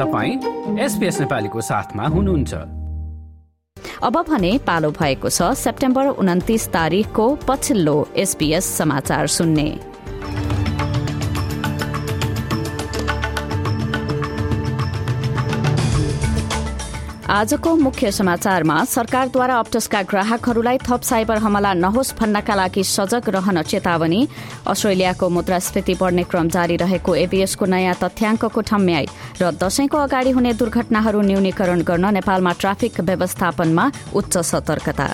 तपाईँ एसपिएस नेपालीको साथमा हुनुहुन्छ। अब भने पालो भएको छ सेप्टेम्बर उन्तिस तारिकको पछिल्लो एसपीएस समाचार सुन्ने। आजको मुख्य समाचारमा सरकारद्वारा अप्टसका ग्राहकहरूलाई थप साइबर हमला नहोस् भन्नका लागि सजग रहन चेतावनी। अस्ट्रेलियाको मुद्रास्फीति बढ्ने क्रम जारी रहेको एबीएसको नयाँ तथ्याङ्कको ठम्म्याई र दशैंको अगाडि हुने दुर्घटनाहरू न्यूनीकरण गर्न नेपालमा ट्राफिक व्यवस्थापनमा उच्च सतर्कता।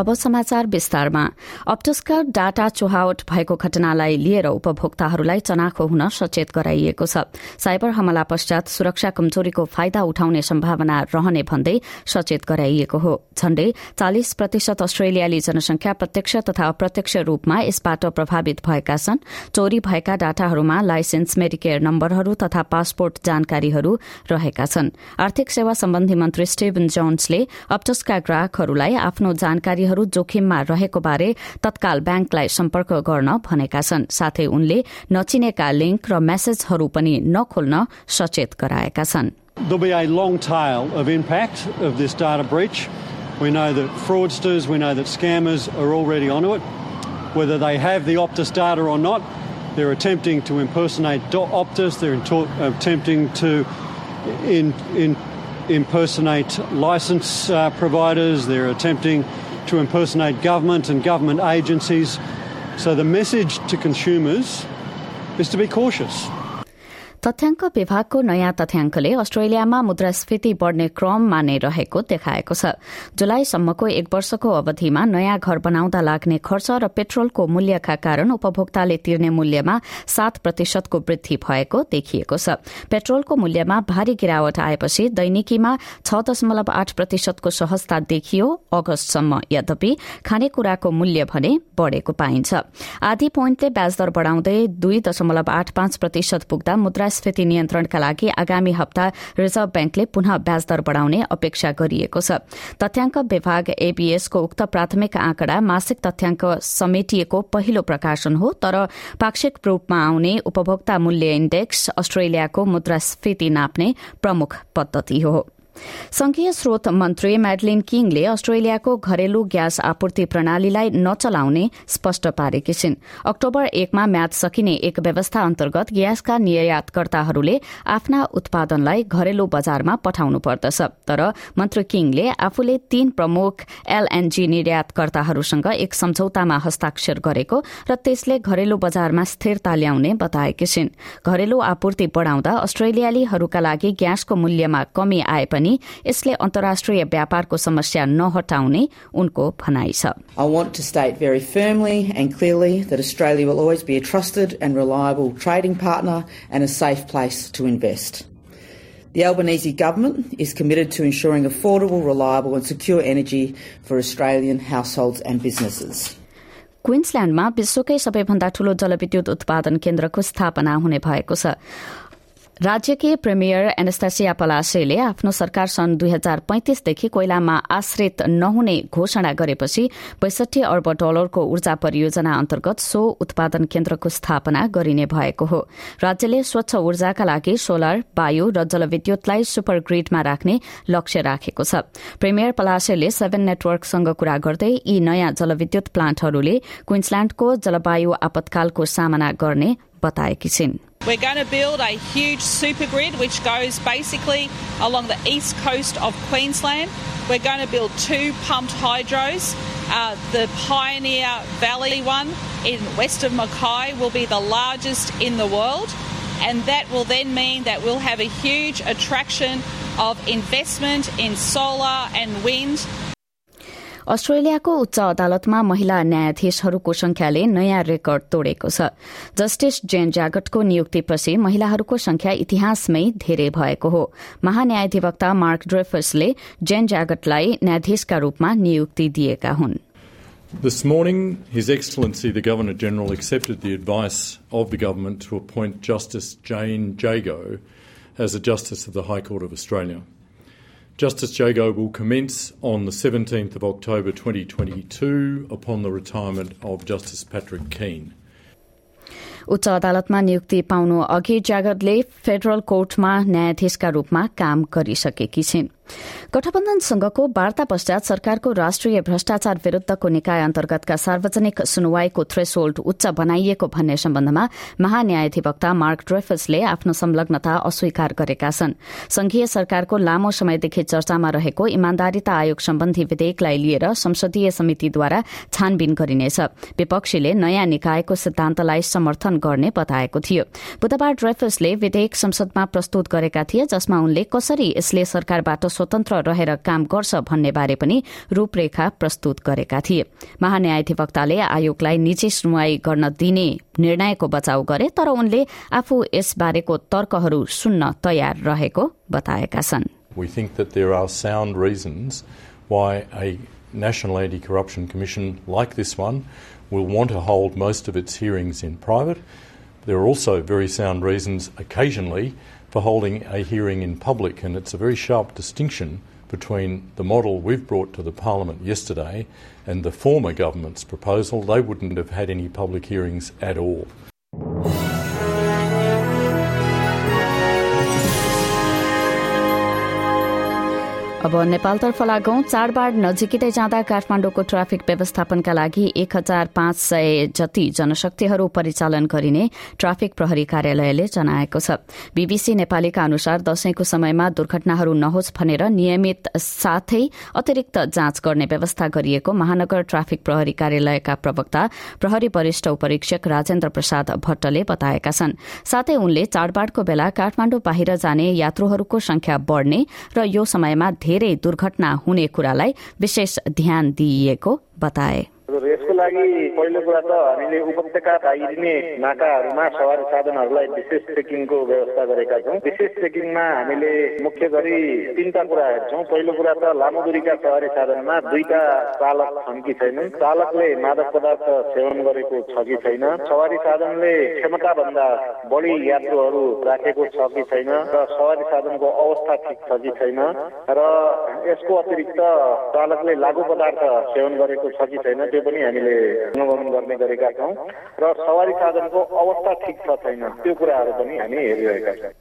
अब समाचार विस्तारमा। अप्टसका डाटा चुहावट भएको घटनालाई लिएर उपभोक्ताहरूलाई चनाखो हुन सचेत गराइएको छ। साइबर हमला पश्चात सुरक्षा कमजोरीको फाइदा उठाउने सम्भावना रहने भन्दै सचेत गराइएको हो। झण्डै चालिस प्रतिशत अस्ट्रेलियाली जनसंख्या प्रत्यक्ष तथा अप्रत्यक्ष रूपमा यसबाट प्रभावित भएका छन्। चोरी भएका डाटाहरूमा लाइसेन्स मेडिकेयर नम्बरहरू तथा पासपोर्ट जानकारीहरू रहेका छन्। आर्थिक सेवा सम्बन्धी मन्त्री स्टिभन जोन्सले अप्टसका ग्राहकहरूलाई आफ्नो जानकारी जोखिममा रहेको बारे तत्काल ब्याङ्कलाई सम्पर्क गर्न भनेका छन् साथै उनले नचिनेका लिंक र मेसेजहरू पनि नखोल्न सचेत गराएका छन् There'll be a long tail of impact of this data breach. We know that fraudsters, we know that scammers are already onto it. Whether they have the Optus data or not, they're attempting to impersonate Optus, they're attempting to in, in, impersonate license uh, providers, they're attempting to impersonate government and government agencies. So the message to consumers is to be cautious. तथ्याङ्क विभागको नयाँ तथ्याङ्कले अस्ट्रेलियामा मुद्रास्फीति बढ़ने क्रममा नै रहेको देखाएको छ। जुलाईसम्मको एक वर्षको अवधिमा नयाँ घर बनाउँदा लाग्ने खर्च र पेट्रोलको मूल्यका कारण उपभोक्ताले तिर्ने मूल्यमा सात प्रतिशतको वृद्धि भएको देखिएको छ। पेट्रोलको मूल्यमा भारी गिरावट आएपछि दैनिकीमा छ दशमलव आठ प्रतिशतको सहजता देखियो अगस्तसम्म। यद्यपि खानेकुराको मूल्य भने बढ़ेको पाइन्छ। आधी पोइन्टले ब्याजदर बढ़ाउँदै दुई दशमलव आठ पाँच प्रतिशत पुग्दा मुद्रा मुद्रास्फीति नियन्त्रणका लागि आगामी हप्ता रिजर्भ ब्याङ्कले पुनः ब्याजदर बढ़ाउने अपेक्षा गरिएको छ। तथ्याङ्क विभाग एबीएसको उक्त प्राथमिक आँकडा मासिक तथ्याङ्क समेटिएको पहिलो प्रकाशन हो तर पाक्षिक रूपमा आउने उपभोक्ता मूल्य इण्डेक्स अस्ट्रेलियाको मुद्रास्फीति नाप्ने प्रमुख पद्धति हो। संघीय स्रोत मन्त्री म्याडलिन किङले अस्ट्रेलियाको घरेलु ग्यास आपूर्ति प्रणालीलाई नचलाउने स्पष्ट पारेकी छिन्। अक्टोबर एकमा म्याद सकिने एक व्यवस्था अन्तर्गत ग्यासका निर्यातकर्ताहरूले आफ्ना उत्पादनलाई घरेलु बजारमा पठाउनु पर्दछ। तर मन्त्री किङले आफूले तीन प्रमुख एलएनजी निर्यातकर्ताहरूसँग एक सम्झौतामा हस्ताक्षर गरेको र त्यसले घरेलु बजारमा स्थिरता ल्याउने बताएकी छिन्। घरेलु आपूर्ति बढ़ाउँदा अस्ट्रेलियालीहरूका लागि ग्यासको मूल्यमा कमी आए पनि पनि यसले अन्तर्राष्ट्रिय व्यापारको समस्या नहटाउने उनको भनाइ छ I want to state very firmly and clearly that Australia will always be a trusted and reliable trading partner and a safe place to invest. The Albanese government is committed to ensuring affordable, reliable and secure energy for Australian households and businesses. क्वीन्सल्याण्डमा विश्वकै सबैभन्दा ठूलो जलविद्युत उत्पादन केन्द्रको स्थापना हुने भएको छ राज्यकी प्रिमियर एनेस्तासिया पलासेले आफ्नो सरकार सन् दुई हजार पैंतिसदेखि कोइलामा आश्रित नहुने घोषणा गरेपछि बैसठी अर्ब डलरको ऊर्जा परियोजना अन्तर्गत सो उत्पादन केन्द्रको स्थापना गरिने भएको हो। राज्यले स्वच्छ ऊर्जाका लागि सोलर वायु र जलविद्युतलाई सुपर ग्रिडमा राख्ने लक्ष्य राखेको छ। प्रिमियर पलासेले सेभेन नेटवर्कसँग कुरा गर्दै यी नयाँ जलविद्युत प्लान्टहरूले क्वीन्सल्याण्डको जलवायु आपतकालको सामना गर्ने बताएकी छिन्। We're going to build a huge super grid which goes basically along the east coast of Queensland. We're going to build two pumped hydros. Uh, the Pioneer Valley one in west of Mackay will be the largest in the world, and that will then mean that we'll have a huge attraction of investment in solar and wind अस्ट्रेलियाको उच्च अदालतमा महिला न्यायाधीशहरूको संख्याले नयाँ record तोडेको छ justice जेन जागटको नियुक्तिपछि महिलाहरूको संख्या इतिहासमै धेरै भएको हो महान्यायाधिवक्ता मार्क ड्रेफर्सले जेन जागटलाई न्यायाधीशका रूपमा नियुक्ति दिएका हुन् This morning, His Excellency the Governor General accepted the advice of the government to appoint Justice Jane Jago as a Justice of the High Court of Australia. Justice Jago will commence on the 17th of October 2022 upon the retirement of Justice Patrick Keane. उच्च अदालतमा नियुक्ति पाउनु अघि जागरले federal कोर्टमा न्यायाधीशका रूपमा काम गरिसकेकी छिन् गठबन्धनसँगको वार्ता पश्चात सरकारको राष्ट्रिय भ्रष्टाचार विरूद्धको निकाय अन्तर्गतका सार्वजनिक सुनवाईको थ्रेसोल्ड उच्च बनाइएको भन्ने सम्बन्धमा महान्यायाधिवक्ता मार्क ड्रेफसले आफ्नो संलग्नता अस्वीकार गरेका छन्। संघीय सरकारको लामो समयदेखि चर्चामा रहेको इमान्दारिता आयोग सम्बन्धी विधेयकलाई लिएर संसदीय समितिद्वारा छानबिन गरिनेछ। विपक्षीले नयाँ निकायको सिद्धान्तलाई समर्थन गर्ने बताएको थियो। बुधबार ड्रेफसले विधेयक संसदमा प्रस्तुत गरेका थिए जसमा उनले कसरी यसले सरकारबाट स्वतन्त्र रहेर काम गर्छ भन्ने बारे पनि रूपरेखा प्रस्तुत गरेका थिए महान्यायाधिवक्ताले आयोगलाई निजी सुनवाई गर्न दिने निर्णयको बचाउ गरे तर उनले आफू यसबारेको तर्कहरू सुन्न तयार रहेको बताएका छन् We think that there are sound reasons why a National Anti Corruption Commission like this one will want to hold most of its hearings in private. There are also very sound reasons occasionally for holding a hearing in public, and it's a very sharp distinction between the model we've brought to the Parliament yesterday and the former government's proposal. They wouldn't have had any public hearings at all. अब नेपालतर्फ लागौं चाडबाड नजिकै जाँदा काठमाडौँको traffic व्यवस्थापनका लागि एक हजार पाँच सय जति जनशक्तिहरू परिचालन गरिने ट्राफिक प्रहरी कार्यालयले जनाएको छ। बीबीसी नेपालीका अनुसार दशैंको समयमा दुर्घटनाहरू नहोस् भनेर नियमित साथै अतिरिक्त जाँच गर्ने व्यवस्था गरिएको महानगर ट्राफिक प्रहरी कार्यालयका प्रवक्ता प्रहरी वरिष्ठ उपरीक्षक राजेन्द्र प्रसाद भट्टले बताएका छन्। साथै उनले चाडबाडको बेला काठमाडौँ बाहिर जाने यात्रुहरूको संख्या बढ़ने र यो समयमा धेरै दुर्घटना हुने कुरालाई विशेष ध्यान दिइएको बताए। लागि पहिलो कुरा त हामीले उपत्यका बाहिरिने नाकाहरूमा सवारी साधनहरूलाई विशेष चेकिङको व्यवस्था गरेका छौँ। विशेष चेकिङमा हामीले मुख्य गरी तिनवटा कुरा हेर्छौँ। पहिलो कुरा त लामो दूरीका सवारी साधनमा दुईटा चालक छन् कि छैनन्। चालकले मादक पदार्थ सेवन गरेको छ कि छैन? सवारी साधनले क्षमताभन्दा बढी यात्रुहरू राखेको छ कि छैन? र सवारी साधनको अवस्था ठिक छ कि छैन? र यसको अतिरिक्त चालकले लागु पदार्थ सेवन गरेको छ कि छैन? त्यो पनि हामीले अनुगमन गर्ने गरेका छौँ र सवारी साधनको अवस्था ठिक छ छैन। त्यो कुराहरू पनि हामी हेरिरहेका छौँ।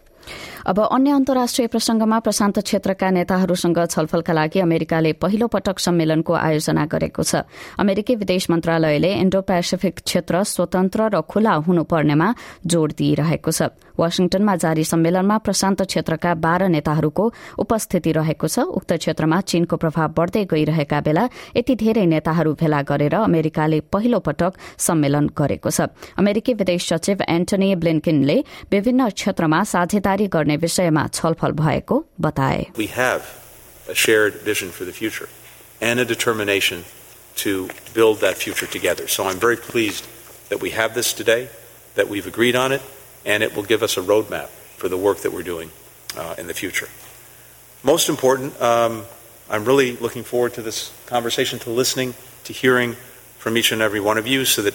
अब अन्य अन्तर्राष्ट्रिय प्रसंगमा प्रशान्त क्षेत्रका नेताहरूसँग छलफलका लागि अमेरिकाले पहिलो पटक सम्मेलनको आयोजना गरेको छ। अमेरिकी विदेश मन्त्रालयले इण्डो पेसिफिक क्षेत्र स्वतन्त्र र खुला हुनुपर्नेमा जोड़ दिइरहेको छ। वाशिङटनमा जारी सम्मेलनमा प्रशान्त क्षेत्रका बाह्र नेताहरूको उपस्थिति रहेको छ। उक्त क्षेत्रमा चीनको प्रभाव बढ़दै गइरहेका बेला यति धेरै नेताहरू भेला गरेर अमेरिकाले पहिलो पटक सम्मेलन गरेको छ। अमेरिकी विदेश सचिव एन्टनी ब्लिन्किनले विभिन्न क्षेत्रमा साझेदारी गर्ने विषयमा छलफल भएको बताए। And a determination to build that future together. So I'm very pleased that we have this today, that we've agreed on it, and it will give us a roadmap for the work that we're doing uh, in the future. Most important, um, I'm really looking forward to this conversation, to listening, to hearing from each and every one of you so that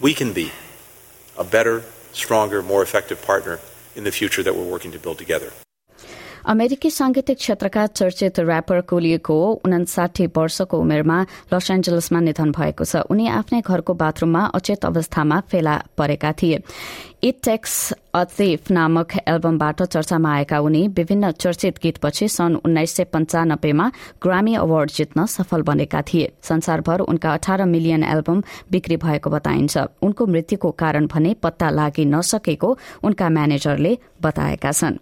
we can be a better, stronger, more effective partner in the future that we're working to build together. अमेरिकी सांगीतिक क्षेत्रका चर्चित rapper कोलिएको उनासाठी वर्षको उमेरमा loss एन्जलसमा निधन भएको छ। उनी आफ्नै घरको बाथरूममा अचेत अवस्थामा फेला परेका थिए। इट टेक्स अथिफ नामक एल्बमबाट चर्चामा आएका उनी विभिन्न चर्चित गीतपछि सन् उन्नाइस सय पञ्चानब्बेमा ग्रामी अवार्ड जित्न सफल बनेका थिए। संसारभर उनका अठार मिलियन एल्बम बिक्री भएको बताइन्छ। उनको मृत्युको कारण भने पत्ता लागि नसकेको उनका म्यानेजरले बताएका छनृ।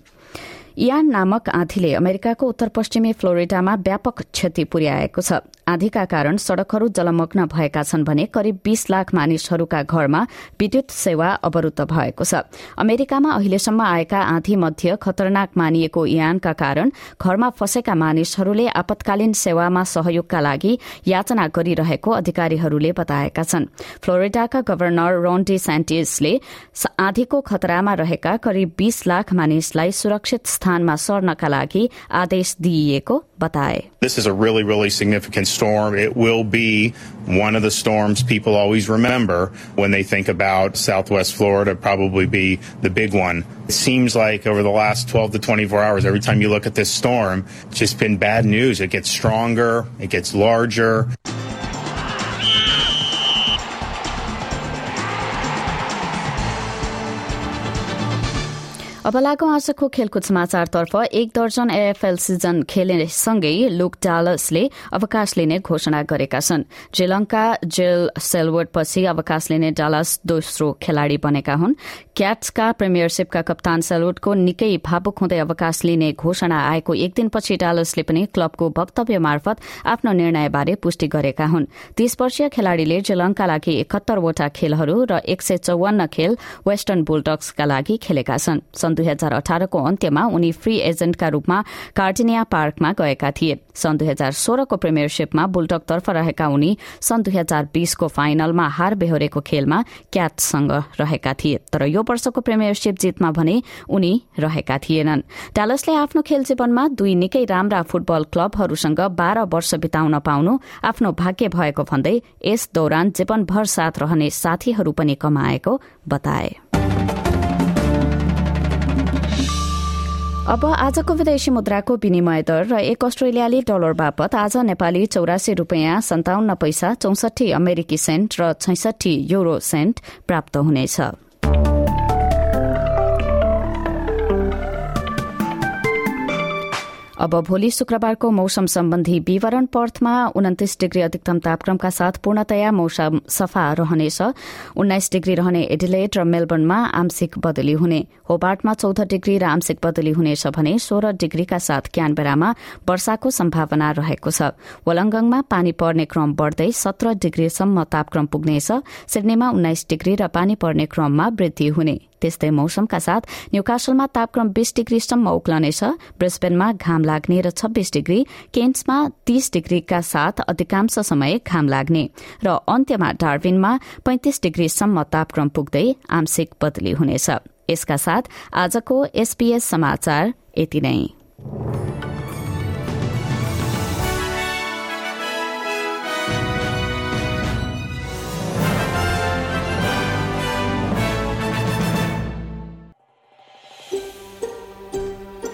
इयान नामक आँधीले अमेरिकाको उत्तर पश्चिमी फ्लोरिडामा व्यापक क्षति पुर्याएको छ। आँधीका कारण सड़कहरू जलमग्न भएका छन् भने करिब बीस लाख मानिसहरूका घरमा विद्युत सेवा अवरूद्ध भएको छ। अमेरिकामा अहिलेसम्म आएका आँधी मध्ये खतरनाक मानिएको इयानका कारण घरमा फँसेका मानिसहरूले आपतकालीन सेवामा सहयोगका लागि याचना गरिरहेको अधिकारीहरूले बताएका छन्। फ्लोरिडाका गवर्नर रोन्डी सेन्टिसले आँधीको खतरामा रहेका करिब बीस लाख मानिसलाई सुरक्षित स्थानमा सर्नका लागि आदेश दिइएको बताए This is a really, really significant storm. It will be one of the storms people always remember when they think about Southwest Florida, probably be the big one. It seems like over the last 12 to 24 hours, every time you look at this storm, it's just been bad news. It gets stronger, it gets larger. अब लागौं आजको खेलकुद समाचारतर्फ एक दर्जन AFL season खेल्नेसँगै Luke डालसले अवकाश लिने घोषणा गरेका छन्। श्रीलंका जेल सेलवुडपछि अवकाश लिने डालस दोस्रो खेलाड़ी बनेका हुन्। क्याट्सका प्रिमियरसिपका कप्तान सेलवुडको निकै भावुक हुँदै अवकाश लिने घोषणा आएको एक दिनपछि डालसले पनि क्लबको वक्तव्य मार्फत आफ्नो निर्णयबारे पुष्टि गरेका हुन्। तीस वर्षीय खेलाड़ीले श्रीलंका लागि एकहत्तरवटा खेलहरू र एक सय चौवन्न खेल वेस्टर्न बुलडक्सका लागि खेलेका छन्। दुई हजार अठारको अन्त्यमा उनी फ्री एजेन्टका रूपमा कार्टिनिया पार्कमा गएका थिए। सन् दुई हजार सोह्रको प्रिमियरसिपमा बुलटकतर्फ रहेका उनी सन् दुई हजार बीसको फाइनलमा हार बेहोरेको खेलमा क्याटसँग रहेका थिए। तर यो वर्षको प्रिमियरसिप जितमा भने उनी रहेका थिएनन्। ट्यालसले आफ्नो खेल जीवनमा दुई निकै राम्रा फुटबल क्लबहरूसँग बाह्र वर्ष बिताउन पाउनु आफ्नो भाग्य भएको भन्दै यस दौरान जीवनभर साथ रहने साथीहरू पनि कमाएको बताए। अब आजको विदेशी मुद्राको विनिमय दर र एक अस्ट्रेलियाली डलर बापत आज नेपाली चौरासी रूपियाँ सन्ताउन्न पैसा चौसठी अमेरिकी सेन्ट र छैसठी युरो सेन्ट प्राप्त हुनेछ। अब भोलि शुक्रबारको मौसम सम्बन्धी विवरण पर्थमा उन्तिस डिग्री अधिकतम तापक्रमका साथ पूर्णतया मौसम सफा रहनेछ। उन्नाइस डिग्री रहने एडिलेट र मेलबर्नमा आंशिक बदली हुने। होबार्टमा चौध डिग्री र आंशिक बदली हुनेछ भने सोह्र डिग्रीका साथ क्यानबेरामा वर्षाको सम्भावना रहेको छ। वलङ्गङमा पानी पर्ने क्रम बढ़दै सत्र डिग्रीसम्म तापक्रम पुग्नेछ। सिडनीमा उन्नाइस डिग्री र पानी पर्ने क्रममा वृद्धि हुने। त्यस्तै मौसमका साथ न्यूकासलमा तापक्रम बीस डिग्रीसम्म उक्लनेछ ब्रिस्बेनमा घाम लाग्ने र छब्बीस डिग्री केन्ट्समा तीस डिग्रीका साथ अधिकांश समय घाम लाग्ने र अन्त्यमा डार्विनमा पैंतिस डिग्रीसम्म तापक्रम पुग्दै आंशिक बदली हुनेछ। यसका साथ आजको एसपीएस समाचार यति नै।